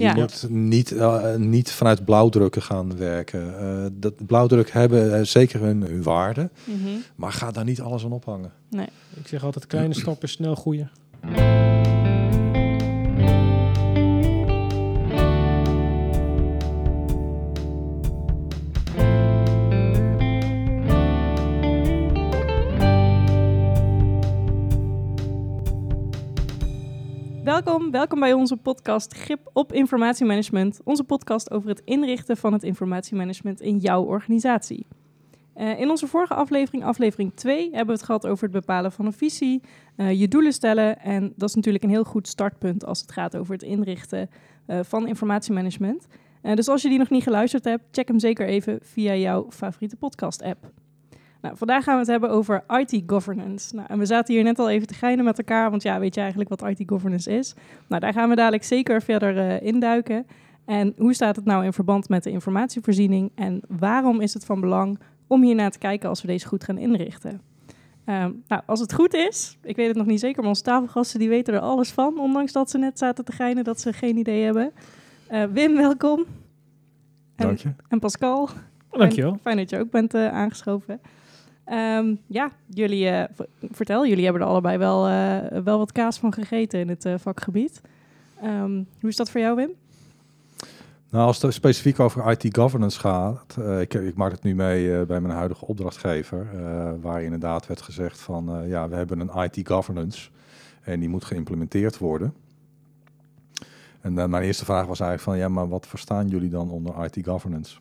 je Ja. moet niet, eh, niet vanuit blauwdrukken gaan werken. Eh, dat blauwdruk hebben eh, zeker hun, hun waarde, Mhm. maar ga daar niet alles aan ophangen. Ik zeg altijd kleine stappen, snel groeien. Welkom, bij onze podcast Grip op Informatiemanagement. Onze podcast over het inrichten van het informatiemanagement in jouw organisatie. Eh, in onze vorige aflevering, aflevering 2, hebben we het gehad over het bepalen van een visie, eh, je doelen stellen. En dat is natuurlijk een heel goed startpunt als het gaat over het inrichten eh, van informatiemanagement. Dus als je die nog niet geluisterd hebt, check hem zeker even via jouw favoriete podcast-app. Nou, vandaag gaan we het hebben over IT governance. Nou, en we zaten hier net al even te geinen met elkaar, want ja, weet je eigenlijk wat IT governance is? Nou, daar gaan we dadelijk zeker verder eh, induiken. En hoe staat het nou in verband met de informatievoorziening? En waarom is het van belang om hiernaar te kijken als we deze goed gaan inrichten? Ehm, nou, als het goed is, ik weet het nog niet zeker, maar onze tafelgasten die weten er alles van, ondanks dat ze net zaten te geinen dat ze geen idee hebben. Eh, Wim, welkom. En, Dank je. en Pascal. Dankjewel. Fijn, fijn dat je ook bent eh, aangeschoven. Ehm, ja, jullie, eh, vertel, jullie hebben er allebei wel, eh, wel wat kaas van gegeten in het eh, vakgebied. Ehm, hoe is dat voor jou, Wim? Nou, als het specifiek over IT governance gaat, ik, ik maak het nu mee bij mijn huidige opdrachtgever, waar inderdaad werd gezegd van, ja, we hebben een IT governance en die moet geïmplementeerd worden. En mijn eerste vraag was eigenlijk van, ja, maar wat verstaan jullie dan onder IT governance?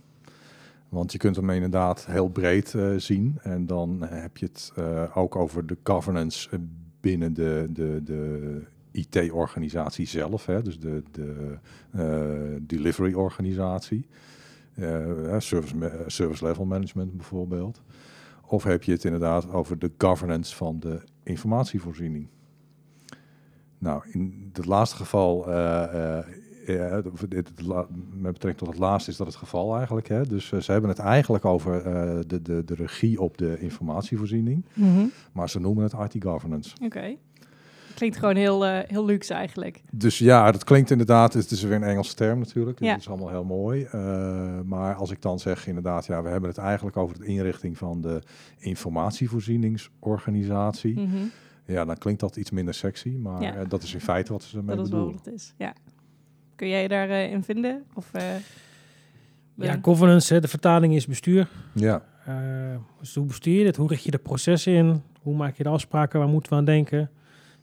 Want je kunt hem inderdaad heel breed eh, zien en dan heb je het eh, ook over de governance eh, binnen de, de, de IT-organisatie zelf, hè, dus de, de eh, delivery-organisatie, eh, eh, service, eh, service level management bijvoorbeeld. Of heb je het inderdaad over de governance van de informatievoorziening? Nou, in het laatste geval, eh, eh, ja, met betrekking tot het laatste is dat het geval eigenlijk. Hè? Dus eh, ze hebben het eigenlijk over eh, de, de, de regie op de informatievoorziening, maar ze noemen het IT governance. Oké. Klinkt gewoon heel, eh, heel luxe eigenlijk. Dus ja, dat klinkt inderdaad, het is weer een Engelse term natuurlijk, Ja. dat is allemaal heel mooi. Maar als ik dan zeg inderdaad, ja, we hebben het eigenlijk over de inrichting van de informatievoorzieningsorganisatie. Mhm. Ja, dan klinkt dat iets minder sexy, maar Ja. dat is in feite wat ze ermee Dat is wel bedoelen. wat het is, ja. Kun jij je daarin in vinden? Of, eh, Ja, governance, hè, de vertaling is bestuur. Ja, Eh, dus hoe bestuur je dit? Hoe richt je de processen in? Hoe maak je de afspraken? Waar moeten we aan denken?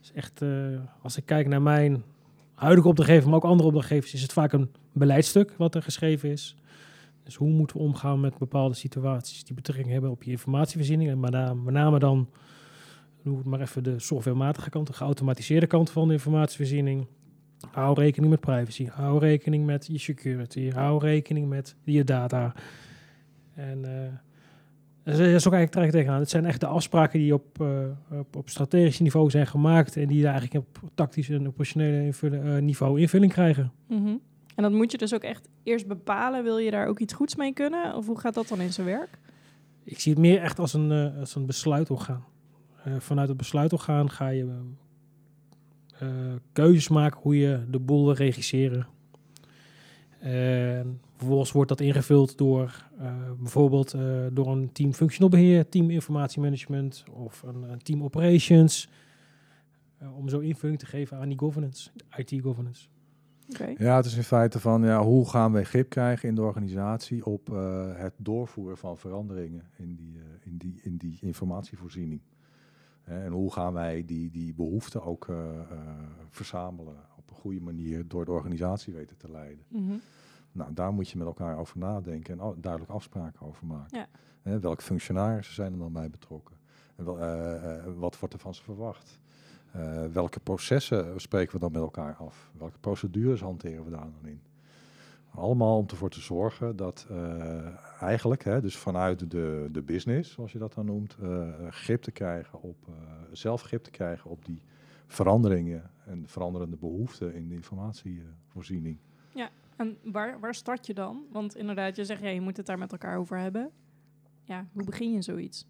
Dus echt, eh, als ik kijk naar mijn huidige opdrachtgever, maar ook andere opdrachtgevers, is het vaak een beleidstuk wat er geschreven is. Dus hoe moeten we omgaan met bepaalde situaties die betrekking hebben op je informatievoorziening? En name, met name dan, noem het maar even de softwarematige kant, de geautomatiseerde kant van de informatievoorziening. Hou rekening met privacy. Hou rekening met je security. Hou rekening met je data. En eh, dat is- ook eigenlijk terecht tegenaan. Het zijn echt de afspraken die op, eh, op, op strategisch niveau zijn gemaakt. En die daar eigenlijk op tactisch en operationele invulling- eh, niveau invulling krijgen. Mhm. En dat moet je dus ook echt eerst bepalen. Wil je daar ook iets goeds mee kunnen? Of hoe gaat dat dan in zijn werk? Ik zie het meer echt als een, als een besluitorgaan. Vanuit het besluitorgaan ga je eh, keuzes maken hoe je de boel wil regisseren. En vervolgens wordt dat ingevuld door eh, bijvoorbeeld eh, door een team functional beheer, team informatiemanagement of een, een team operations. om zo invulling te geven aan die governance, IT governance. Oké. ja, het is in feite van, ja, hoe gaan wij grip krijgen in de organisatie op eh, het doorvoeren van veranderingen in die, in die, in die informatievoorziening. Hè, en hoe gaan wij die, die behoeften ook eh, eh, verzamelen op een goede manier door de organisatie weten te leiden. Mhm. Nou, daar moet je met elkaar over nadenken en duidelijk afspraken over maken. Ja. Hè, welke functionarissen zijn er dan bij betrokken? En wel, eh, wat wordt er van ze verwacht? Welke processen spreken we dan met elkaar af? Welke procedures hanteren we daar dan in? Allemaal om ervoor te zorgen dat eh, eigenlijk, hè, dus vanuit de, de business, zoals je dat dan noemt, eh, grip te krijgen op, eh, zelf grip te krijgen op die veranderingen en de veranderende behoeften in de informatievoorziening. En waar, waar start je dan? Want inderdaad, je zegt ja, je moet het daar met elkaar over hebben. Ja, hoe begin je zoiets?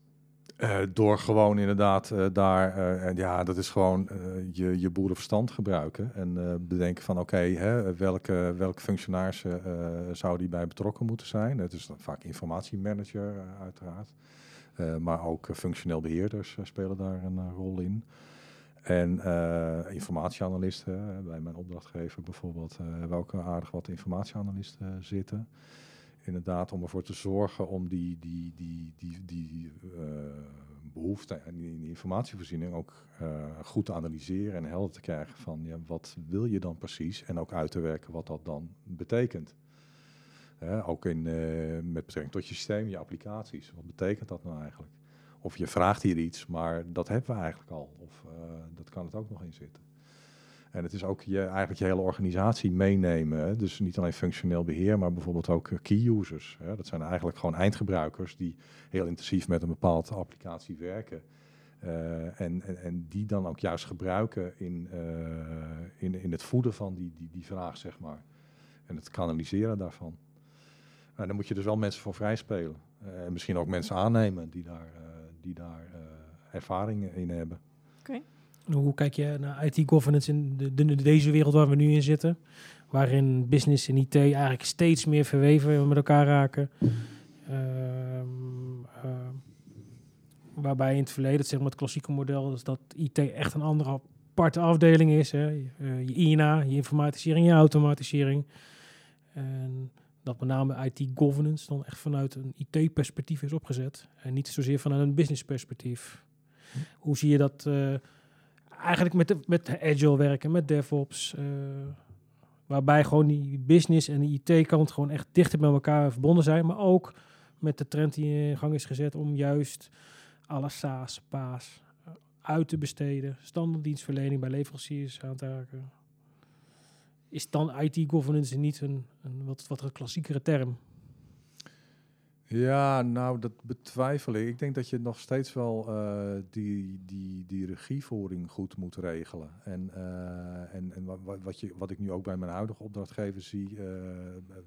Eh, door gewoon inderdaad eh, daar, en ja, dat is gewoon je, je boerenverstand gebruiken. En bedenken van oké, welke, welke functionaris eh, zou die bij betrokken moeten zijn. Het is dan vaak informatiemanager uiteraard. Maar ook functioneel beheerders eh, spelen daar een rol in. En informatieanalisten, bij mijn opdrachtgever bijvoorbeeld, hebben ook aardig wat informatieanalisten zitten inderdaad om ervoor te zorgen om die, die, die, die, die eh, behoefte en die, informatievoorziening ook eh, goed te analyseren en helder te krijgen van ja, wat wil je dan precies en ook uit te werken wat dat dan betekent. Hè, ook in, eh, met betrekking tot je systeem, je applicaties. Wat betekent dat nou eigenlijk? Of je vraagt hier iets, maar dat hebben we eigenlijk al. Of dat kan het ook nog in zitten. En het is ook je, eigenlijk je hele organisatie meenemen. Dus niet alleen functioneel beheer, maar bijvoorbeeld ook eh, key users. Dat zijn eigenlijk gewoon eindgebruikers die heel intensief met een bepaalde applicatie werken. Eh, en, en, die dan ook juist gebruiken in, eh, in, in het voeden van die, die, die vraag, zeg maar. En het kanaliseren daarvan. En dan moet je dus wel mensen voor vrij spelen. Eh, en misschien ook mensen aannemen die daar, die daar eh, ervaring in hebben. En Hoe kijk je naar IT-governance in de, de- deze wereld waar we nu in zitten? Waarin business en IT eigenlijk steeds meer verweven met elkaar raken. Ehm, ehm, waarbij in het verleden, zeg maar het klassieke model, is dat IT echt een andere aparte afdeling is. Hè? Je, eh, je INA, je informatisering, je automatisering. En dat met name IT-governance dan echt vanuit een IT-perspectief is opgezet. En niet zozeer vanuit een business-perspectief. Hoe zie je dat eh, eigenlijk met, de, met Agile werken, met DevOps? eh, waarbij gewoon die business en die IT-kant gewoon echt dichter met elkaar verbonden zijn. Maar ook met de trend die in gang is gezet om juist alle SaaS, PaaS eh, uit te besteden. Standaarddienstverlening bij leveranciers aan te raken. Is dan IT-governance niet een, een wat, wat een klassiekere term? Ja, nou, dat betwijfel ik. Ik denk dat je nog steeds wel eh, die, die, die regievoering goed moet regelen. En, eh, en, en wa- wa- wat, je, wat ik nu ook bij mijn huidige opdrachtgever zie, eh,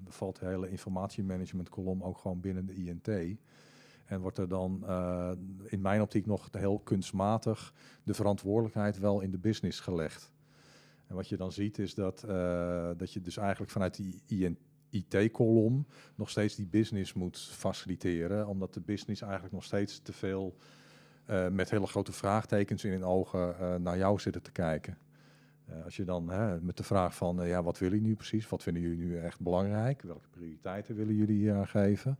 valt de hele informatiemanagement kolom ook gewoon binnen de INT. En wordt er dan in mijn optiek nog heel kunstmatig de verantwoordelijkheid wel in de business gelegd. En wat je dan ziet is dat, dat je dus eigenlijk vanuit die INT IT-kolom nog steeds die business moet faciliteren, omdat de business eigenlijk nog steeds te veel eh, met hele grote vraagtekens in hun ogen eh, naar jou zitten te kijken. Eh, als je dan hè, met de vraag van, ja, wat willen jullie nu precies? Wat vinden jullie nu echt belangrijk? Welke prioriteiten willen jullie geven?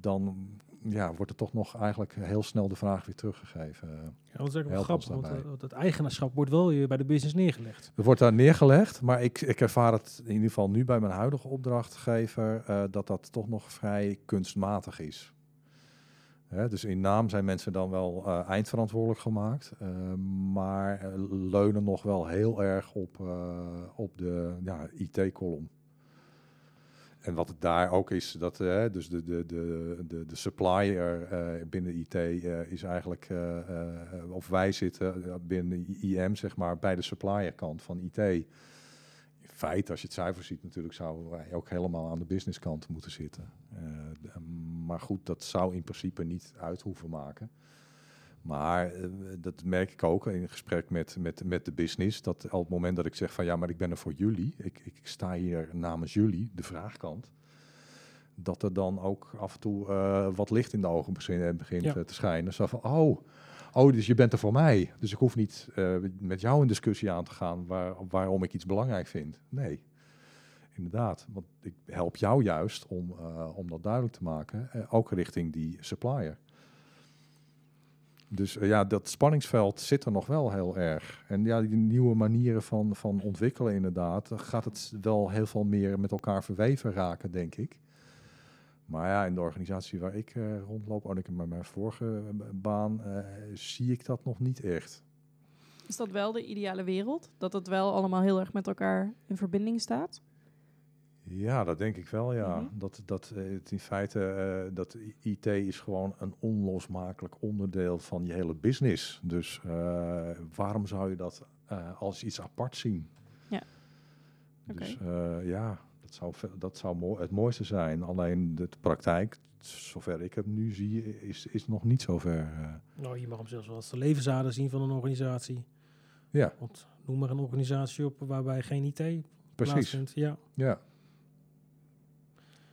Dan ja, wordt er toch nog eigenlijk heel snel de vraag weer teruggegeven. Ja, dat is ook wel grappig, want dat eigenaarschap wordt wel bij de business neergelegd. Er wordt daar neergelegd, maar ik, ik ervaar het in ieder geval nu bij mijn huidige opdrachtgever eh, dat dat toch nog vrij kunstmatig is. Hè, dus in naam zijn mensen dan wel eh, eindverantwoordelijk gemaakt, eh, maar leunen nog wel heel erg op, op de ja, IT-kolom. En wat het daar ook is, dat eh, dus de, de, de, de, de supplier eh, binnen IT eh, is eigenlijk, of wij zitten binnen IM, zeg maar, bij de supplierkant van IT. In feite, als je het cijfer ziet, natuurlijk zouden wij ook helemaal aan de businesskant moeten zitten. Maar goed, dat zou in principe niet uit hoeven maken. Maar eh, dat merk ik ook in gesprek met, met, met de business. Dat op het moment dat ik zeg van ja, maar ik ben er voor jullie. Ik, ik sta hier namens jullie, de vraagkant. Dat er dan ook af en toe eh, wat licht in de ogen begint, begint Ja. eh, te schijnen. Zo van, oh, oh, dus je bent er voor mij. Dus ik hoef niet eh, met jou een discussie aan te gaan waar, waarom ik iets belangrijk vind. Nee, inderdaad. Want ik help jou juist om, eh, om dat duidelijk te maken. eh, ook richting die supplier. Dus eh, ja, dat spanningsveld zit er nog wel heel erg. En ja, die nieuwe manieren van, van ontwikkelen inderdaad, dan gaat het wel heel veel meer met elkaar verweven raken, denk ik. Maar ja, in de organisatie waar ik eh, rondloop, ook in mijn vorige eh, baan, eh, zie ik dat nog niet echt. Is dat wel de ideale wereld? Dat het wel allemaal heel erg met elkaar in verbinding staat? Ja, dat denk ik wel, ja. Mhm. Dat, dat eh, het in feite, eh, dat IT is gewoon een onlosmakelijk onderdeel van je hele business. Dus eh, waarom zou je dat eh, als iets apart zien? Ja. Dus eh, ja, dat zou, dat zou mooi, het mooiste zijn. Alleen de, de praktijk, zover ik het nu zie, is, is nog niet zover. eh. Nou, je mag hem zelfs wel als de levensader zien van een organisatie. ja, Want noem maar een organisatie op waarbij geen IT precies. plaatsvindt. Ja. Ja.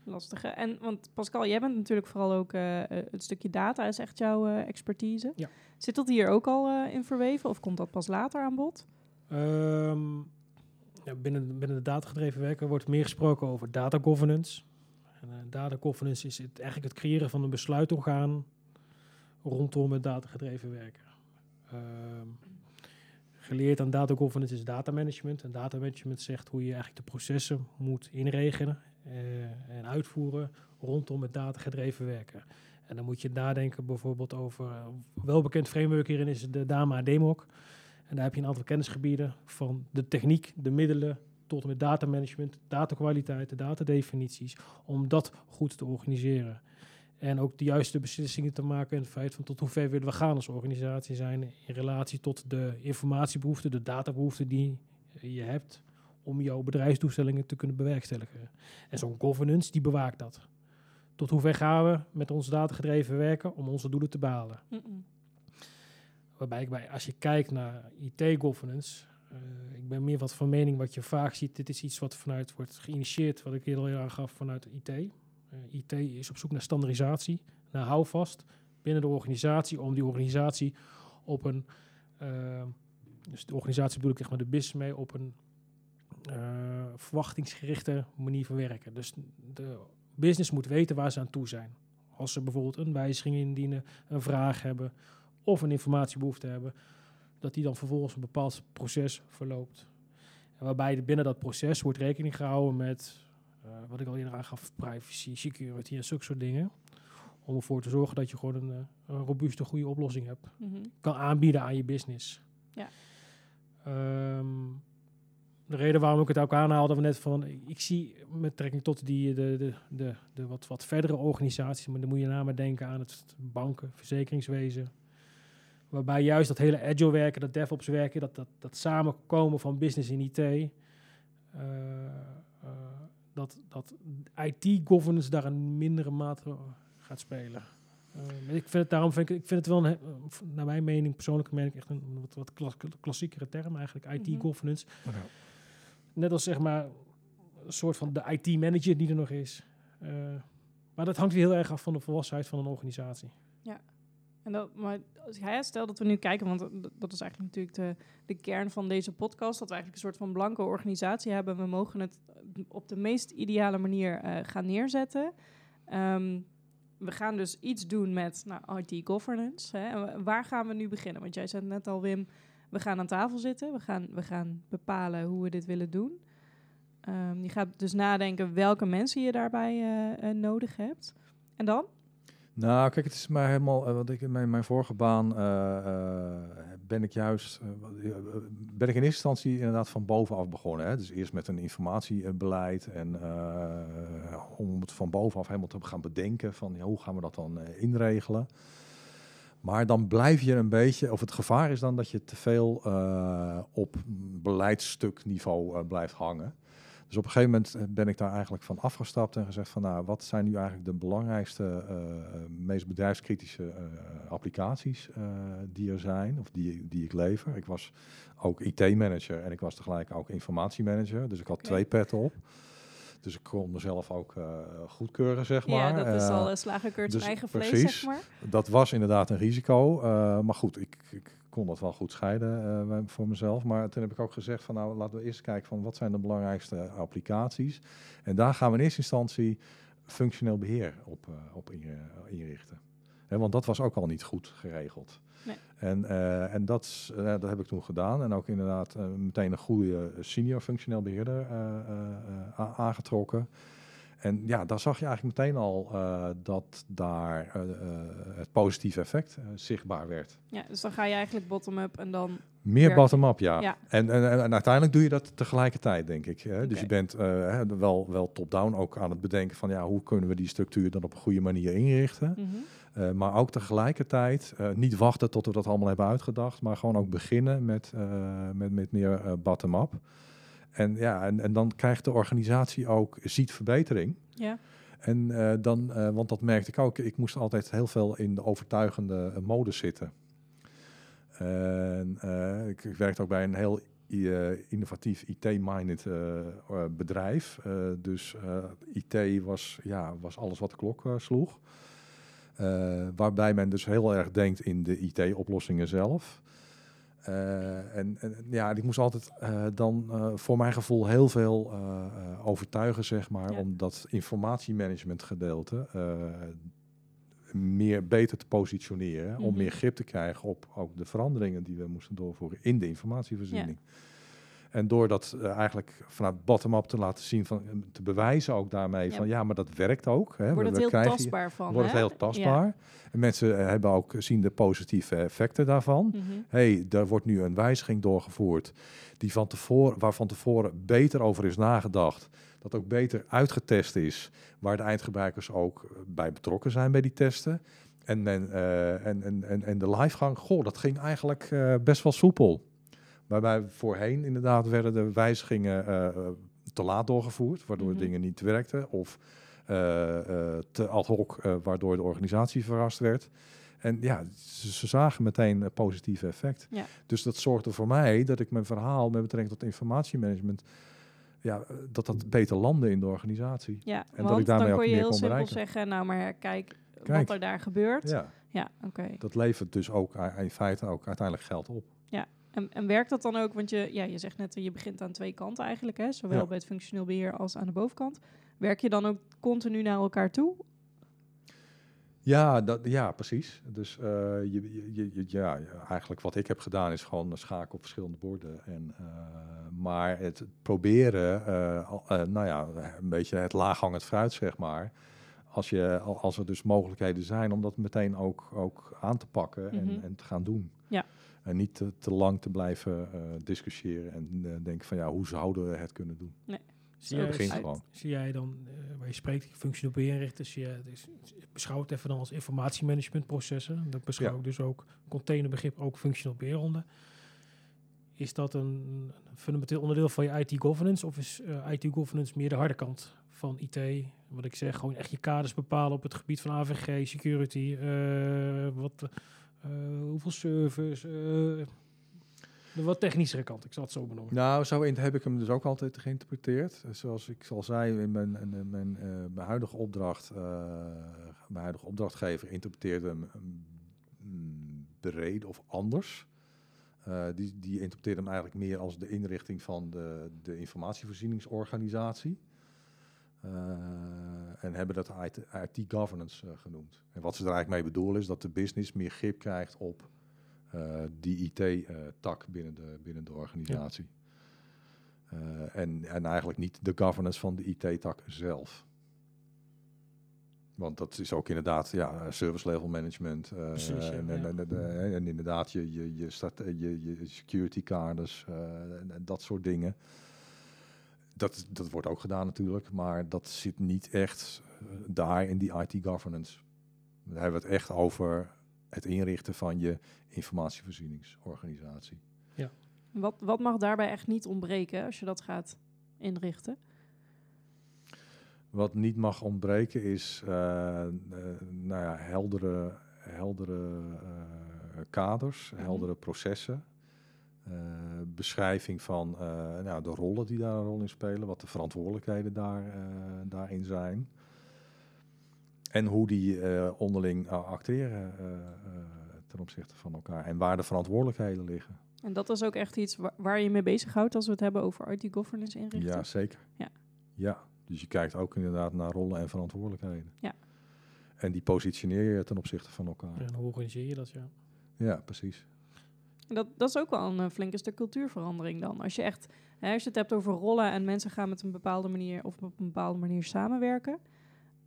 Lastige. En want Pascal, jij bent natuurlijk vooral ook eh, het stukje data is echt jouw eh, expertise. Ja. Zit dat hier ook al in verweven of komt dat pas later aan bod? Ehm, ja, binnen, binnen de datagedreven werken wordt meer gesproken over data governance. En, data governance is het, eigenlijk het creëren van een besluitorgaan rondom het datagedreven werken. Ehm, geleerd aan data governance is data management. En data management zegt hoe je eigenlijk de processen moet inregelen en uitvoeren rondom het datagedreven werken. En dan moet je nadenken bijvoorbeeld over, uh, welbekend framework hierin is de DAMA DEMOC. En daar heb je een aantal kennisgebieden van de techniek, de middelen, tot en met datamanagement, datakwaliteit, de datadefinities, om dat goed te organiseren. En ook de juiste beslissingen te maken en het feit van tot hoe ver willen we gaan als organisatie zijn in relatie tot de informatiebehoeften, de databehoeften die je hebt om jouw bedrijfsdoelstellingen te kunnen bewerkstelligen. En zo'n governance, die bewaakt dat. Tot hoe ver gaan we met ons datagedreven werken om onze doelen te behalen? Waarbij ik bij, als je kijkt naar IT-governance, uh, ik ben meer wat van mening wat je vaak ziet. Dit is iets wat vanuit wordt geïnitieerd, wat ik eerder al aangaf, vanuit IT. Uh, IT is op zoek naar standaardisatie, naar houvast binnen de organisatie, om die organisatie op een, uh, dus de organisatie bedoel ik echt maar de business mee, op een verwachtingsgerichte manier van werken. Dus de business moet weten waar ze aan toe zijn. Als ze bijvoorbeeld een wijziging indienen, een vraag hebben of een informatiebehoefte hebben, dat die dan vervolgens een bepaald proces verloopt. En waarbij binnen dat proces wordt rekening gehouden met, uh, wat ik al eerder aangaf, privacy, security en zulke soort dingen. Om ervoor te zorgen dat je gewoon een, uh, een robuuste, goede oplossing hebt. Mm-hmm. Kan aanbieden aan je business. Ja. Um, de reden waarom ik het ook aanhaalde, we net van, ik zie met betrekking tot die, de, de, de, de wat, wat verdere organisaties, maar dan moet je namelijk denken aan het banken, verzekeringswezen, waarbij juist dat hele agile werken, dat DevOps werken, dat, dat, dat samenkomen van business en IT, uh, uh, dat, dat IT-governance daar een mindere mate gaat spelen. Uh, ik vind het daarom vind ik, ik vind het wel, een, naar mijn mening, persoonlijke mening, echt een wat, wat klas, klassiekere term eigenlijk, IT-governance. Mm -hmm. Net als zeg maar een soort van de IT-manager die er nog is. Uh, maar dat hangt weer heel erg af van de volwassenheid van een organisatie. Ja. En dat, maar ja, stel dat we nu kijken, want dat is eigenlijk natuurlijk de, de kern van deze podcast, dat we eigenlijk een soort van blanke organisatie hebben. We mogen het op de meest ideale manier uh, gaan neerzetten. Um, we gaan dus iets doen met nou, IT-governance. Hè. Waar gaan we nu beginnen? Want jij zei net al, Wim, we gaan aan tafel zitten. We gaan, we gaan bepalen hoe we dit willen doen. Um, je gaat dus nadenken welke mensen je daarbij uh, uh, nodig hebt. En dan? Nou, kijk, het is maar helemaal, uh, wat ik in mijn, mijn vorige baan ben ik juist, ben ik in eerste instantie inderdaad van bovenaf begonnen. Hè? Dus eerst met een informatiebeleid en om het van bovenaf helemaal te gaan bedenken van ja, hoe gaan we dat dan inregelen. Maar dan blijf je een beetje, of het gevaar is dan dat je te veel op beleidstukniveau blijft hangen. Dus op een gegeven moment ben ik daar eigenlijk van afgestapt en gezegd van nou, wat zijn nu eigenlijk de belangrijkste, uh, meest bedrijfskritische uh, applicaties uh, die er zijn of die, die ik lever. Ik was ook IT-manager en ik was tegelijk ook informatiemanager, dus ik had okay. twee petten op. Dus ik kon mezelf ook uh, goedkeuren, zeg maar. Ja, dat is al uh, slagerkeurt dus eigen vlees, precies, zeg maar. Dat was inderdaad een risico. Maar goed, ik, ik, kon dat wel goed scheiden voor mezelf. Maar toen heb ik ook gezegd van nou, laten we eerst kijken van wat zijn de belangrijkste applicaties. En daar gaan we in eerste instantie functioneel beheer op, op inrichten. He, want dat was ook al niet goed geregeld. Nee. En, uh, en dat, uh, dat heb ik toen gedaan. En ook inderdaad uh, meteen een goede senior functioneel beheerder aangetrokken. En ja, daar zag je eigenlijk meteen al dat daar het positieve effect zichtbaar werd. Ja, dus dan ga je eigenlijk bottom-up en dan... Meer bottom-up, ja. ja. En, en, en, uiteindelijk doe je dat tegelijkertijd, denk ik. Hè? Okay. Dus je bent wel, wel top-down ook aan het bedenken van... ja, hoe kunnen we die structuur dan op een goede manier inrichten... Mm -hmm. Uh, maar ook tegelijkertijd uh, niet wachten tot we dat allemaal hebben uitgedacht, maar gewoon ook beginnen met, uh, met, met meer bottom-up. En ja, en, en dan krijgt de organisatie ook, ziet verbetering. Ja. En eh, dan, eh, want dat merkte ik ook, ik moest altijd heel veel in de overtuigende modus zitten. En ik, ik werkte ook bij een heel innovatief IT-minded bedrijf. dus IT was, ja, was alles wat de klok sloeg. Waarbij men dus heel erg denkt in de IT-oplossingen zelf. en, en, ja, ik moest altijd dan voor mijn gevoel heel veel overtuigen, zeg maar, Ja. om dat informatiemanagement gedeelte meer beter te positioneren. Om Mhm. meer grip te krijgen op ook de veranderingen die we moesten doorvoeren in de informatievoorziening. En door dat eh, eigenlijk vanuit bottom-up te laten zien, van, eh, te bewijzen ook daarmee Ja. van ja, maar dat werkt ook. Hè. Wordt We- het heel tastbaar van. Wordt het heel tastbaar. En mensen eh, hebben ook zien de positieve effecten daarvan. Mhm. hey, er wordt nu een wijziging doorgevoerd die van tevoren, waar van tevoren beter over is nagedacht. Dat ook beter uitgetest is, waar de eindgebruikers ook bij betrokken zijn bij die testen. En, en, en, en, en de livegang, goh, dat ging eigenlijk best wel soepel. Waarbij voorheen inderdaad werden de wijzigingen eh, eh, te laat doorgevoerd, waardoor Mhm. dingen niet werkten. Of eh, te ad hoc, waardoor de organisatie verrast werd. En ja, ze, zagen meteen een positieve effect. Ja. Dus dat zorgde voor mij dat ik mijn verhaal met betrekking tot informatiemanagement, ja, dat dat beter landde in de organisatie. Ja, dat want ik daarmee dan kon je meer heel kon simpel bereiken. zeggen, nou maar kijk, Kijk. wat er daar gebeurt. Ja, Ja, oké. dat levert dus ook in feite ook uiteindelijk geld op. En, en werkt dat dan ook, want je, ja, je zegt net, je begint aan twee kanten eigenlijk, hè? zowel Ja. bij het functioneel beheer als aan de bovenkant. Werk je dan ook continu naar elkaar toe? Ja, dat, ja precies. Dus eh, je, je, ja, eigenlijk wat ik heb gedaan is gewoon schaken op verschillende borden. En, eh, maar het proberen, eh, eh, nou ja, een beetje het laaghangend fruit, zeg maar. Als, je, al- als er dus mogelijkheden zijn om dat meteen ook, ook aan te pakken Mhm. en, en te gaan doen. Ja. En niet te, te lang te blijven eh, discussiëren en eh, denken van ja, hoe zouden we het kunnen doen? Zie Het jij, gewoon. zie jij dan, eh, waar je spreekt, functioneel beheerinrichten, zie je, dus, beschouw het even dan als informatiemanagementprocessen. Dat beschouw Ja. ik dus ook containerbegrip, ook functioneel beheer onder. Is dat een, een fundamenteel onderdeel van je IT-governance of is eh, IT-governance meer de harde kant van IT? Wat ik zeg, gewoon echt je kaders bepalen op het gebied van AVG, security, eh, wat, eh, hoeveel servers, eh, de wat technischere kant, ik zal het zo benoemen. Nou, zo heb ik hem dus ook altijd geïnterpreteerd. Zoals ik al zei, in mijn, mijn, eh, mijn huidige opdracht, eh, mijn huidige opdrachtgever interpreteerde hem mm, breed of anders. Eh, die, die interpreteerde hem eigenlijk meer als de inrichting van de, de informatievoorzieningsorganisatie. Eh, en hebben dat IT-governance genoemd. En wat ze er eigenlijk mee bedoelen is dat de business meer grip krijgt op eh, die IT-tak binnen, de, binnen de organisatie. Eh, en, en eigenlijk niet de governance van de IT-tak zelf. Want dat is ook inderdaad ja, service level management. eh, Precies, ja, en, ja. en, en, en- en inderdaad je, je, je, start, je, je security kaders eh, en dat soort dingen. Dat, dat wordt ook gedaan natuurlijk, maar dat zit niet echt eh, daar in die IT governance. Dan hebben we het echt over het inrichten van je informatievoorzieningsorganisatie. Wat, wat mag daarbij echt niet ontbreken als je dat gaat inrichten? Wat niet mag ontbreken is eh, eh, nou ja, heldere, heldere eh, kaders, Mhm. heldere processen. Eh, beschrijving van eh, nou, de rollen die daar een rol in spelen, wat de verantwoordelijkheden daar, eh, daarin zijn. En hoe die eh, onderling acteren eh, eh, ten opzichte van elkaar. En waar de verantwoordelijkheden liggen. En dat is ook echt iets wa- waar je mee bezighoudt als we het hebben over IT-governance inrichten? Ja, zeker. Ja. ja, dus je kijkt ook inderdaad naar rollen en verantwoordelijkheden. Ja. En die positioneer je ten opzichte van elkaar. En hoe organiseer je dat, ja? Ja, precies. En Dat, dat is ook wel een eh, flinke stuk cultuurverandering dan. Als je echt, hè, als je het hebt over rollen en mensen gaan met een bepaalde manier of op een bepaalde manier samenwerken,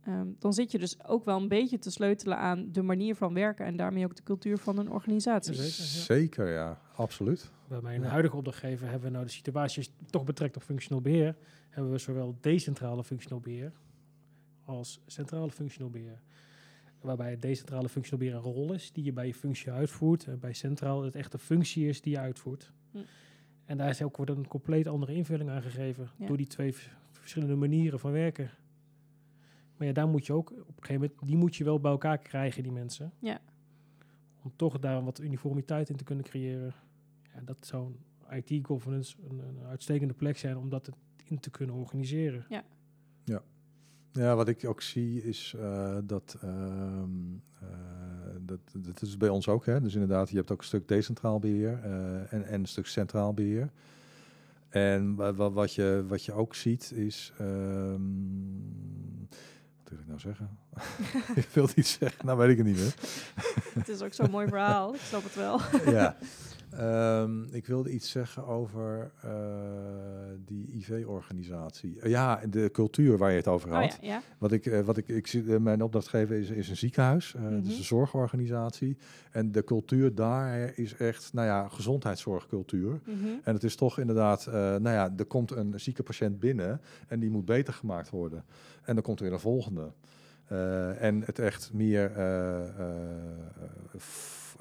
ehm, dan zit je dus ook wel een beetje te sleutelen aan de manier van werken en daarmee ook de cultuur van een organisatie. Zeker, ja. Zeker, ja, absoluut. Bij mijn Ja. huidige opdrachtgever hebben we nou de situatie als je het toch betrekt op functioneel beheer, hebben we zowel decentrale functioneel beheer als centrale functioneel beheer. Waarbij het decentrale beheer een rol is die je bij je functie uitvoert. En bij centraal het echt een functie is die je uitvoert. Hm. En daar is ook wordt een compleet andere invulling aan gegeven Ja. door die twee verschillende manieren van werken. Maar ja, daar moet je ook op een gegeven moment, die moet je wel bij elkaar krijgen, die mensen. Ja. Om toch daar wat uniformiteit in te kunnen creëren. Ja, dat zou een IT-governance een, een uitstekende plek zijn om dat in te kunnen organiseren. Ja, wat ik ook zie is eh, dat, ehm, eh, dat, dat is bij ons ook, hè. Dus inderdaad, je hebt ook een stuk decentraal beheer eh, en, en een stuk centraal beheer. En wa- wa- wat je, wat je ook ziet is, ehm, wat wil ik nou zeggen? ik wilde iets zeggen, nou weet ik het niet meer. Het is ook zo'n mooi verhaal, ik snap het wel. ja. Ehm, ik wilde iets zeggen over eh, die IV-organisatie. Eh, ja, de cultuur waar je het over Oh had. ja, ja. Wat ik, eh, wat ik, ik zie, mijn opdrachtgever is, is een ziekenhuis, eh Mhm. dus een zorgorganisatie. En de cultuur daar is echt, nou ja, gezondheidszorgcultuur. Mhm. En het is toch inderdaad, nou ja, er komt een zieke patiënt binnen en die moet beter gemaakt worden. En dan komt er weer een volgende. En het echt meer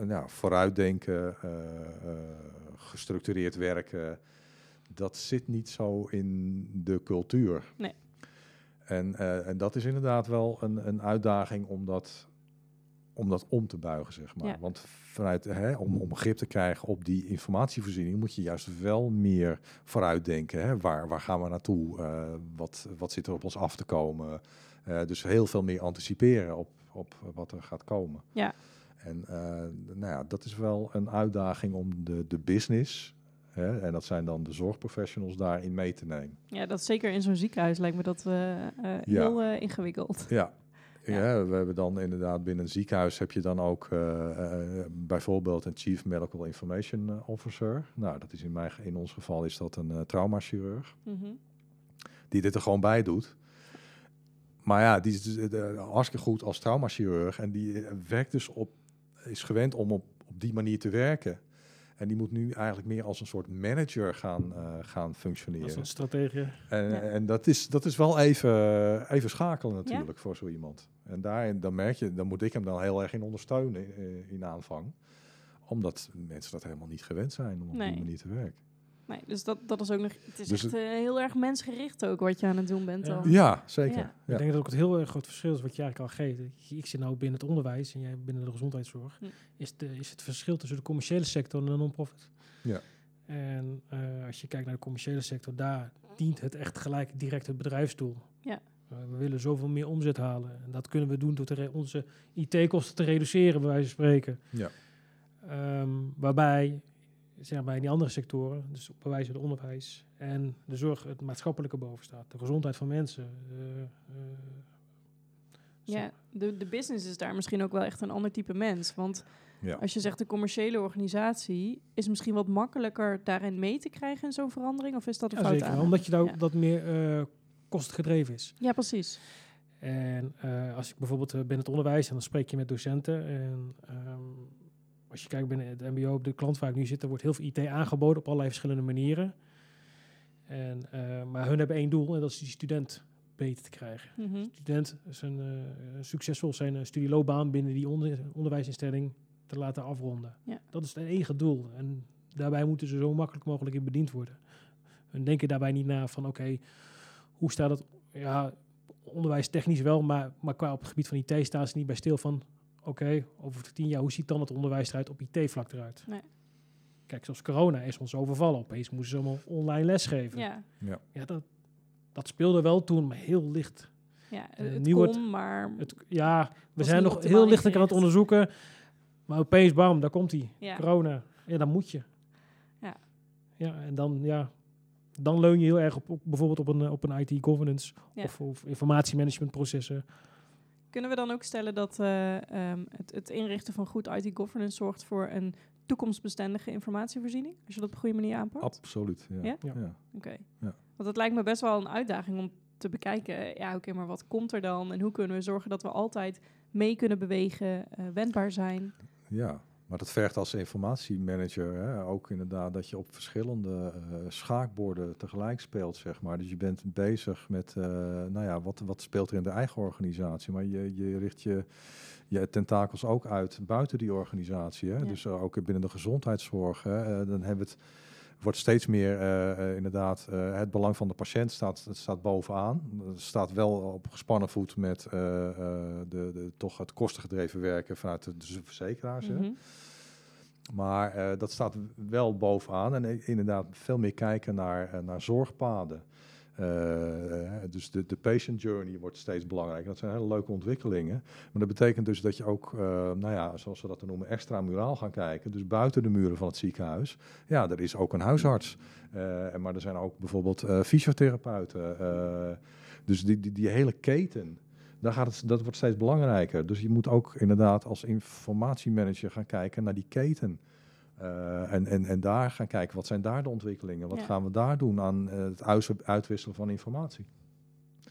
nou, vooruitdenken, eh, eh, gestructureerd werken, dat zit niet zo in de cultuur. Nee. En, eh, en dat is inderdaad wel een, een uitdaging om dat, om dat om te buigen, zeg maar. Ja. Want vanuit, hè, om, om grip te krijgen op die informatievoorziening, moet je juist wel meer vooruitdenken. Hè? Waar, waar gaan we naartoe? Wat, wat zit er op ons af te komen? Dus heel veel meer anticiperen op, op wat er gaat komen. Ja. En eh, nou ja, dat is wel een uitdaging om de, de business, hè, en dat zijn dan de zorgprofessionals, daarin mee te nemen. ja, dat zeker in zo'n ziekenhuis lijkt me dat eh, heel ingewikkeld. Ja. Ja. Ja. we hebben dan inderdaad binnen een ziekenhuis heb je dan ook bijvoorbeeld een Chief Medical Information Officer. Nou, dat is in, mijn, in ons geval is dat een uh, traumachirurg Mhm. die dit er gewoon bij doet. Maar ja, die is dus, hartstikke goed als traumachirurg en die werkt dus op, is gewend om op, op die manier te werken. En die moet nu eigenlijk meer als een soort manager gaan, eh, gaan Dat is functioneren. een strategie. En, Ja. en dat, is, dat is wel even, even schakelen natuurlijk voor zo iemand. En daarin, dan merk je, dan moet ik hem dan heel erg in ondersteunen in, in aanvang. Omdat mensen dat helemaal niet gewend zijn om op Nee. die manier te werken. Nee, dus dat, dat is ook nog. Het is Dus echt het- eh, heel erg mensgericht ook wat je aan het doen bent. Ja. dan. Ja, zeker. Ja. Ja. Ik denk dat ook het heel erg groot verschil is wat je eigenlijk al geeft. Ik zit nou binnen het onderwijs en jij binnen de gezondheidszorg. Hm. Is, de, is het verschil tussen de commerciële sector en de non-profit. Ja. En eh, als je kijkt naar de commerciële sector, daar dient het echt gelijk direct het bedrijfsdoel. Ja. Eh, we willen zoveel meer omzet halen. En dat kunnen we doen door onze IT-kosten te reduceren, bij wijze van spreken. Ja. Ehm, waarbij, zeg maar, in die andere sectoren, dus wijze van het onderwijs en de zorg, het maatschappelijke boven staat. De gezondheid van mensen. eh, eh, Ja, de, de business is daar misschien ook wel echt een ander type mens. Want Ja. als je zegt de commerciële organisatie is misschien wat makkelijker daarin mee te krijgen in zo'n verandering, of is dat een Ja, fout zeker. aan? Omdat je daar Ja. ook dat meer eh kostgedreven is. Ja, precies. En eh, als ik bijvoorbeeld binnen het onderwijs en dan spreek je met docenten. En ehm, als je kijkt binnen het MBO, op de klant waar ik nu zit, er wordt heel veel IT aangeboden op allerlei verschillende manieren. En, eh, maar hun hebben één doel en dat is die student beter te krijgen. Mhm. Student zijn eh, succesvol zijn eh, studieloopbaan binnen die onder, onderwijsinstelling te laten afronden. Ja. Dat is het enige doel. En daarbij moeten ze zo makkelijk mogelijk in bediend worden. Hun denken daarbij niet na van oké, hoe staat het? Ja, onderwijs technisch wel, maar, maar qua op het gebied van IT staan ze niet bij stil van oké, over tien jaar, hoe ziet dan het onderwijs eruit op IT-vlak eruit? Nee. Kijk, zoals corona is ons overvallen. Opeens moesten ze allemaal online lesgeven. Ja, Ja, dat, dat speelde wel toen, maar heel licht. ja Eh, het nu wordt maar Het, ja, we zijn nog heel lichtelijk aan het onderzoeken. Maar opeens, bam, daar komt hij. ja. Corona. Ja, dan moet je. Ja. Ja, en dan, ja, dan leun je heel erg op, op bijvoorbeeld op een, op een IT-governance Ja. of, of informatiemanagementprocessen. Kunnen we dan ook stellen dat eh, ehm, het, het inrichten van goed IT-governance zorgt voor een toekomstbestendige informatievoorziening? Als je dat op een goede manier aanpakt? Absoluut. Ja. Ja? Ja. Ja. Oké. Ja. Want het lijkt me best wel een uitdaging om te bekijken, ja, oké, maar wat komt er dan? En hoe kunnen we zorgen dat we altijd mee kunnen bewegen, eh, wendbaar zijn? Ja, maar dat vergt als informatiemanager hè, ook inderdaad dat je op verschillende eh, schaakborden tegelijk speelt, zeg maar. Dus je bent bezig met, eh, nou ja, wat, wat speelt er in de eigen organisatie, maar je, je richt je, je tentakels ook uit buiten die organisatie. Hè? Ja. Dus eh, ook binnen de gezondheidszorg, hè, dan hebben we het wordt steeds meer eh, eh, inderdaad eh, het belang van de patiënt staat, staat bovenaan. Het staat wel op gespannen voet met de, de, toch het kostengedreven werken vanuit de, de verzekeraars. Mhm. Maar dat staat wel bovenaan. En inderdaad veel meer kijken naar, naar zorgpaden. Eh, dus de, de patient journey wordt steeds belangrijker. Dat zijn hele leuke ontwikkelingen. Maar dat betekent dus dat je ook, eh, nou ja, zoals we dat noemen, extramuraal gaan kijken. Dus buiten de muren van het ziekenhuis. Ja, er is ook een huisarts. Eh, maar er zijn ook bijvoorbeeld fysiotherapeuten. Dus die, die, die hele keten. Daar gaat het, dat wordt steeds belangrijker. Dus je moet ook inderdaad als informatiemanager gaan kijken naar die keten. Eh, en, en, en daar gaan kijken, wat zijn daar de ontwikkelingen? Wat Ja. gaan we daar doen aan eh, het uit- uitwisselen van informatie?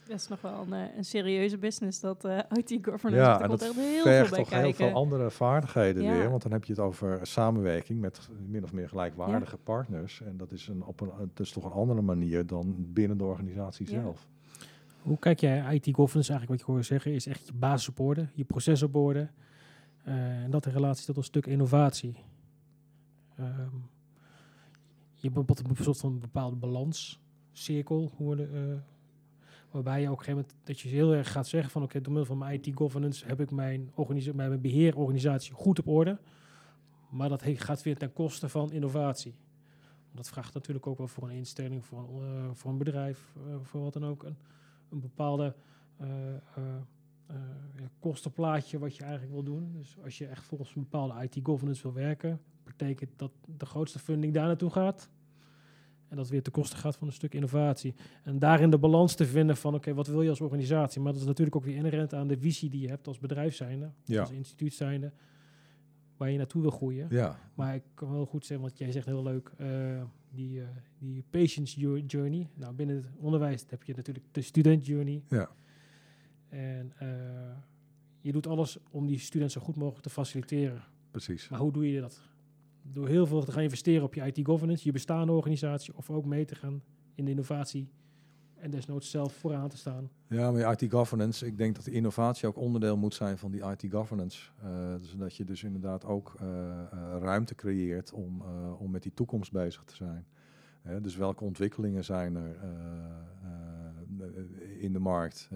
Dat is nog wel een, eh, een serieuze business, dat eh, IT-governance. Ja, en dat echt heel veel vergt bij toch heel veel andere vaardigheden Ja. weer. Want dan heb je het over samenwerking met min of meer gelijkwaardige partners. En dat is, een, op een, het is toch een andere manier dan binnen de organisatie Ja. zelf. Hoe kijk jij IT-governance eigenlijk, wat je hoorde zeggen, is echt je basis op orde, je proces op orde. eh, en dat in relatie tot een stuk innovatie. Ehm, je hebt een soort van bepaalde balanscirkel, eh, waarbij je op een gegeven moment dat je heel erg gaat zeggen van oké, door middel van mijn IT-governance heb ik mijn, mijn beheerorganisatie goed op orde. Maar dat gaat weer ten koste van innovatie. Dat vraagt natuurlijk ook wel voor een instelling, voor een, eh, voor een bedrijf, eh, voor wat dan ook, een, een bepaalde kostenplaatje wat je eigenlijk wil doen. Dus als je echt volgens een bepaalde IT-governance wil werken, betekent dat de grootste funding daar naartoe gaat. En dat weer ten koste gaat van een stuk innovatie. En daarin de balans te vinden van, oké, wat wil je als organisatie? Maar dat is natuurlijk ook weer inherent aan de visie die je hebt als bedrijf zijnde, Ja. als instituut zijnde, waar je naartoe wil groeien. Ja, Maar ik kan wel goed zeggen, want jij zegt heel leuk, eh, die, eh, die patient's jour- journey. Nou, binnen het onderwijs heb je natuurlijk de student journey. ja. En eh, je doet alles om die student zo goed mogelijk te faciliteren. precies. Maar hoe doe je dat? Door heel veel te gaan investeren op je IT-governance, je bestaande organisatie, of ook mee te gaan in de innovatie en desnoods zelf vooraan te staan. Ja, maar IT-governance, ik denk dat de innovatie ook onderdeel moet zijn van die IT-governance. Eh dus dat je dus inderdaad ook eh, eh, ruimte creëert om, om met die toekomst bezig te zijn. Dus welke ontwikkelingen zijn er in de markt?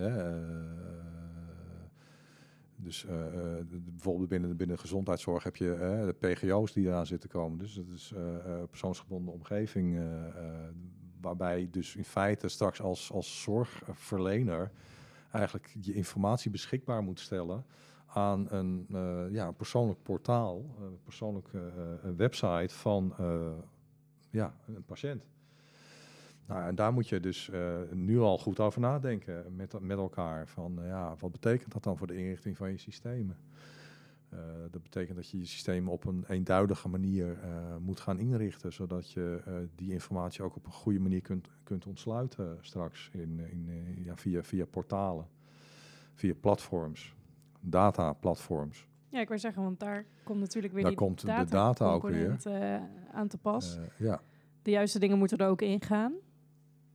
Dus eh, eh, bijvoorbeeld binnen, binnen de gezondheidszorg heb je eh, de PGO's die eraan zitten komen. Dus dat is eh, persoonsgebonden omgeving, waarbij dus in feite straks als, als zorgverlener eigenlijk je informatie beschikbaar moet stellen aan een, ja, een persoonlijk portaal, een persoonlijke website van ja, een patiënt. Nou, en daar moet je dus eh, nu al goed over nadenken met, met elkaar. Van eh, ja, wat betekent dat dan voor de inrichting van je systemen? Eh, dat betekent dat je je systeem op een eenduidige manier eh, moet gaan inrichten, zodat je eh, die informatie ook op een goede manier kunt, kunt ontsluiten straks in, in, eh, ja, via, via portalen, via platforms, data-platforms. Ja, ik wil zeggen, want daar komt natuurlijk weer Daar die komt de data ook eh, aan te pas. Eh, ja, de juiste dingen moeten er ook in gaan,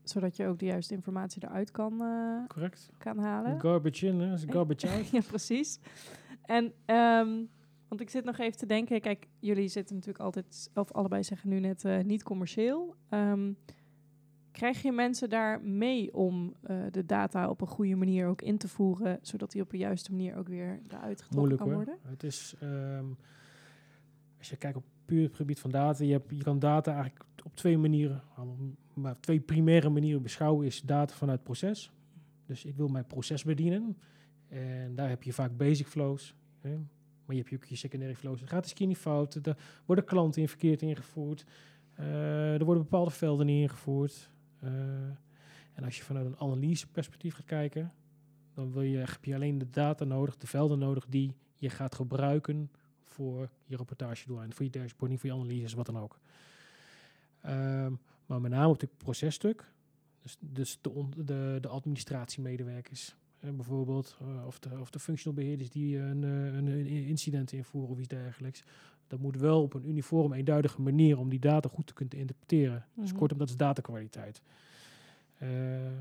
zodat je ook de juiste informatie eruit kan, eh, Correct? kan halen. Garbage in, hè, is garbage out. ja, precies. En, ehm, want ik zit nog even te denken, kijk, jullie zitten natuurlijk altijd, of allebei zeggen nu net eh, niet commercieel. Ehm, krijg je mensen daar mee om eh, de data op een goede manier ook in te voeren, zodat die op een juiste manier ook weer eruit getrokken Moeilijk kan hoor. worden? Het is, ehm, als je kijkt op puur het gebied van data, je, hebt, je kan data eigenlijk op twee manieren, maar twee primaire manieren beschouwen is data vanuit proces. Dus ik wil mijn proces bedienen. En daar heb je vaak basic flows. Hè? Maar je hebt ook je secondary flows. Er gaat eens niet fout. Er worden klanten in verkeerd ingevoerd. Eh, er worden bepaalde velden ingevoerd. Eh, en als je vanuit een analyse perspectief gaat kijken, dan wil je, heb je alleen de data nodig, de velden nodig die je gaat gebruiken voor je rapportagedoeleinden, voor je dashboarding, voor je analyses, wat dan ook. Ehm, maar met name op het processtuk, dus, dus de, on- de, de administratiemedewerkers, hè, bijvoorbeeld, eh, of, de, of de functional beheerders die een, eh, een, een incident invoeren of iets dergelijks. Dat moet wel op een uniform, eenduidige manier om die data goed te kunnen interpreteren. Dus Mhm. kortom, dat is datakwaliteit. Eh,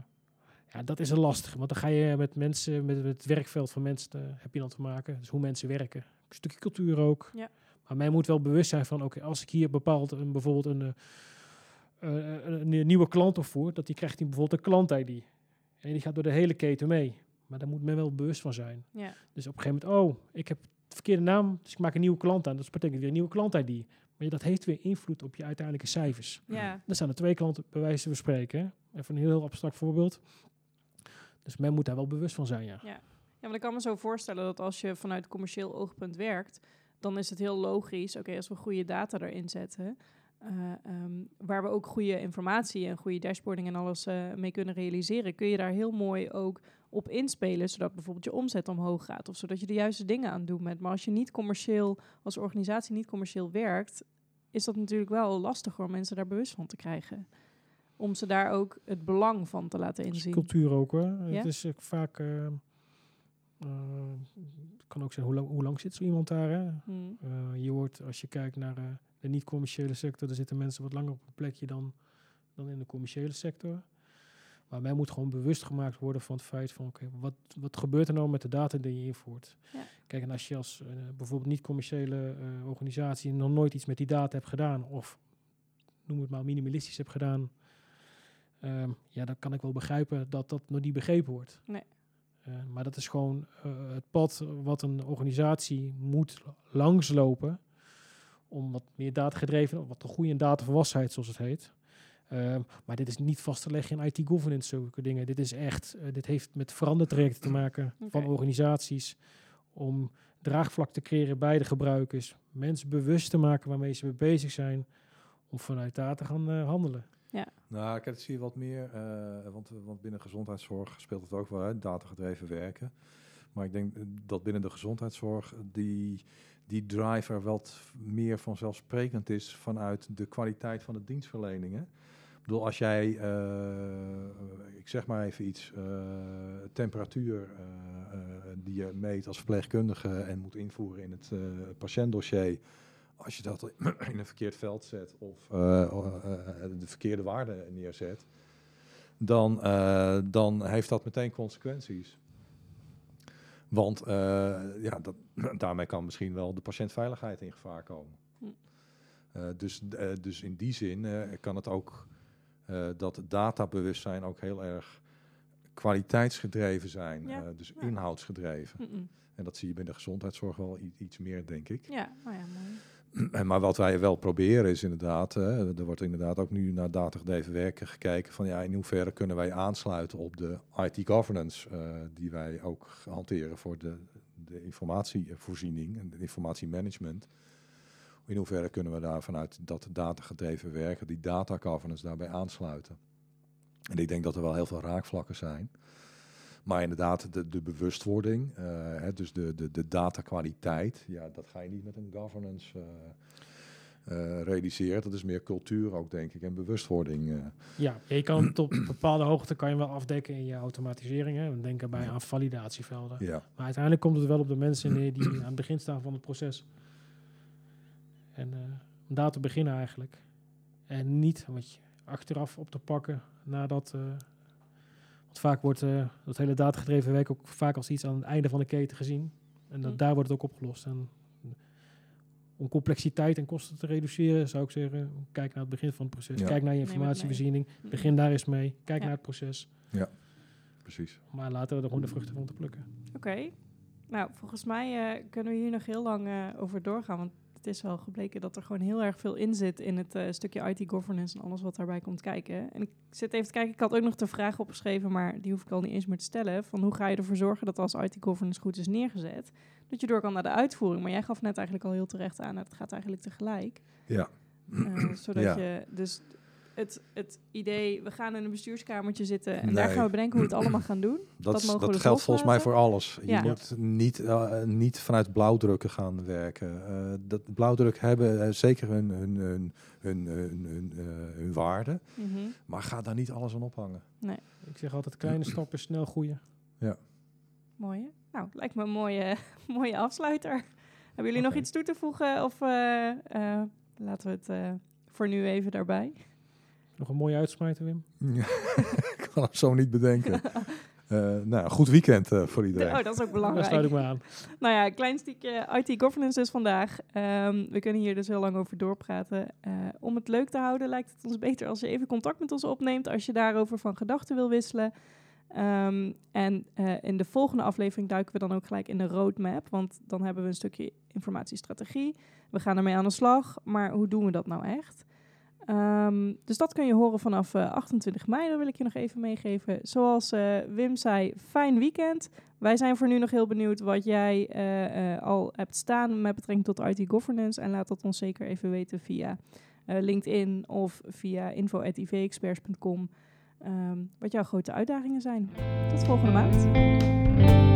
ja, dat is een lastige, want dan ga je met mensen, met het werkveld van mensen, eh, heb je dan te maken. Dus hoe mensen werken. Een stukje cultuur ook. Ja. Maar mij moet wel bewust zijn van, oké, als ik hier bepaald een, bijvoorbeeld een, eh, eh, een, een nieuwe klant opvoert, dat die krijgt hij bijvoorbeeld een klant-ID. En die gaat door de hele keten mee. Maar daar moet men wel bewust van zijn. Ja. Dus op een gegeven moment, oh, ik heb de verkeerde naam, dus ik maak een nieuwe klant aan. Dat betekent weer een nieuwe klant-ID. Maar dat heeft weer invloed op je uiteindelijke cijfers. Ja. Dan staan er twee klanten bij wijze van spreken. Even een heel abstract voorbeeld. Dus men moet daar wel bewust van zijn, ja. Ja, want ik kan me zo voorstellen dat als je vanuit commercieel oogpunt werkt, dan is het heel logisch, oké, als we goede data erin zetten, eh, ehm, waar we ook goede informatie en goede dashboarding en alles eh, mee kunnen realiseren, kun je daar heel mooi ook op inspelen, zodat bijvoorbeeld je omzet omhoog gaat of zodat je de juiste dingen aan bent. Maar als je niet commercieel, als organisatie niet commercieel werkt, is dat natuurlijk wel lastiger om mensen daar bewust van te krijgen. Om ze daar ook het belang van te laten Dat is inzien. cultuur ook hoor. Ja? Het is ook vaak. eh, eh, het kan ook zijn hoe lang, hoe lang zit zo iemand daar. Hè? Hmm. Eh, je hoort als je kijkt naar eh, de niet-commerciële sector, er zitten mensen wat langer op een plekje dan, dan in de commerciële sector. Maar mij moet gewoon bewust gemaakt worden van het feit van oké, wat, wat gebeurt er nou met de data die je invoert? Ja. Kijk, en als je als eh, bijvoorbeeld niet-commerciële eh, organisatie nog nooit iets met die data hebt gedaan, of noem het maar minimalistisch hebt gedaan, ehm, ja, dan kan ik wel begrijpen dat dat nog niet begrepen wordt. Nee. Eh, maar dat is gewoon eh, het pad wat een organisatie moet langslopen om wat meer datagedreven, wat een goede datavolwassenheid zoals het heet. Ehm, maar dit is niet vast te leggen in IT-governance, zulke dingen. Dit is echt, eh, dit heeft met verandertrajecten te maken van organisaties om draagvlak te creëren bij de gebruikers, mensen bewust te maken waarmee ze mee bezig zijn, om vanuit data te gaan eh, handelen. Nou, kijk, dat zie je wat meer, eh, want, want binnen gezondheidszorg speelt het ook wel, hè, datagedreven werken. Maar ik denk dat binnen de gezondheidszorg die, die driver wat meer vanzelfsprekend is vanuit de kwaliteit van de dienstverleningen. Ik bedoel, als jij, eh, ik zeg maar even iets, eh, temperatuur die je meet als verpleegkundige en moet invoeren in het patiëntdossier, als je dat in een verkeerd veld zet of eh, eh, de verkeerde waarde neerzet, dan, eh, dan heeft dat meteen consequenties. Want eh, ja, dat, daarmee kan misschien wel de patiëntveiligheid in gevaar komen. Hm. Eh, dus, eh, dus in die zin eh, kan het ook eh, dat databewustzijn ook heel erg kwaliteitsgedreven zijn, Ja. eh, dus Ja. inhoudsgedreven. En dat zie je binnen de gezondheidszorg wel iets meer, denk ik. Ja, nou ja, mooi. Maar wat wij wel proberen is inderdaad, hè, er wordt inderdaad ook nu naar datagedreven werken gekeken van ja, in hoeverre kunnen wij aansluiten op de IT governance eh, die wij ook hanteren voor de, de informatievoorziening en de informatiemanagement. In hoeverre kunnen we daar vanuit dat datagedreven werken, die data governance daarbij aansluiten. En ik denk dat er wel heel veel raakvlakken zijn. Maar inderdaad, de, de bewustwording, eh, hè, dus de, de, de datakwaliteit, ja, dat ga je niet met een governance eh, eh, realiseren. Dat is meer cultuur ook, denk ik, en bewustwording. Ja, je kan het op bepaalde hoogte kan je wel afdekken in je automatisering. Hè. We denken bij aan validatievelden. ja. Maar uiteindelijk komt het wel op de mensen neer die aan het begin staan van het proces. En om daar te beginnen eigenlijk. En niet wat je achteraf op te pakken nadat... want vaak wordt eh, dat hele datagedreven werk ook vaak als iets aan het einde van de keten gezien. En dat, Hm. daar wordt het ook opgelost. En om complexiteit en kosten te reduceren, zou ik zeggen, kijk naar het begin van het proces. Ja. Kijk naar je informatievoorziening. Mm. Begin daar eens mee. Kijk Ja. naar het proces. Precies. Maar laten we er gewoon de vruchten van te plukken. Oké. Nou, volgens mij eh, kunnen we hier nog heel lang eh, over doorgaan. Want het is wel gebleken dat er gewoon heel erg veel in zit in het eh, stukje IT-governance en alles wat daarbij komt kijken. En ik zit even te kijken, ik had ook nog de vraag opgeschreven, maar die hoef ik al niet eens meer te stellen. Van hoe ga je ervoor zorgen dat als IT-governance goed is neergezet, dat je door kan naar de uitvoering. Maar jij gaf net eigenlijk al heel terecht aan, het gaat eigenlijk tegelijk. Ja. Eh, zodat Ja. je dus het, het idee, we gaan in een bestuurskamertje zitten en Nee. daar gaan we bedenken hoe we het allemaal gaan doen. Dat, Dat is- dus geldt volgens mij voor alles. Je Ja. moet niet, eh, niet vanuit blauwdrukken gaan werken. Eh, dat blauwdruk hebben eh, zeker hun, hun, hun, hun, hun, hun, eh, hun waarde. Mhm. Maar ga daar niet alles aan ophangen. Ik zeg altijd kleine stappen, snel groeien. Mooi. hè? Nou, lijkt me een mooie, mooie afsluiter. Hebben jullie nog iets toe te voegen? Of eh, eh, laten we het eh, voor nu even daarbij? Nog een mooie uitsmijter, Wim. ik kan het zo niet bedenken. Eh, nou, goed weekend eh, voor iedereen. Oh, dat is ook Daar belangrijk. sluit ik me aan. Nou ja, een klein stukje IT governance dus vandaag. Ehm, we kunnen hier dus heel lang over doorpraten. Eh, om het leuk te houden lijkt het ons beter als je even contact met ons opneemt als je daarover van gedachten wil wisselen. Ehm, en eh, in de volgende aflevering duiken we dan ook gelijk in de roadmap, want dan hebben we een stukje informatiestrategie. We gaan ermee aan de slag, maar hoe doen we dat nou echt? Ehm, dus dat kun je horen vanaf eh, 28 mei, dat wil ik je nog even meegeven. Zoals eh, Wim zei, fijn weekend. Wij zijn voor nu nog heel benieuwd wat jij eh, eh, al hebt staan met betrekking tot IT governance. En laat dat ons zeker even weten via eh, LinkedIn of via info.ivexperts.com. Ehm, wat jouw grote uitdagingen zijn. Tot volgende maand.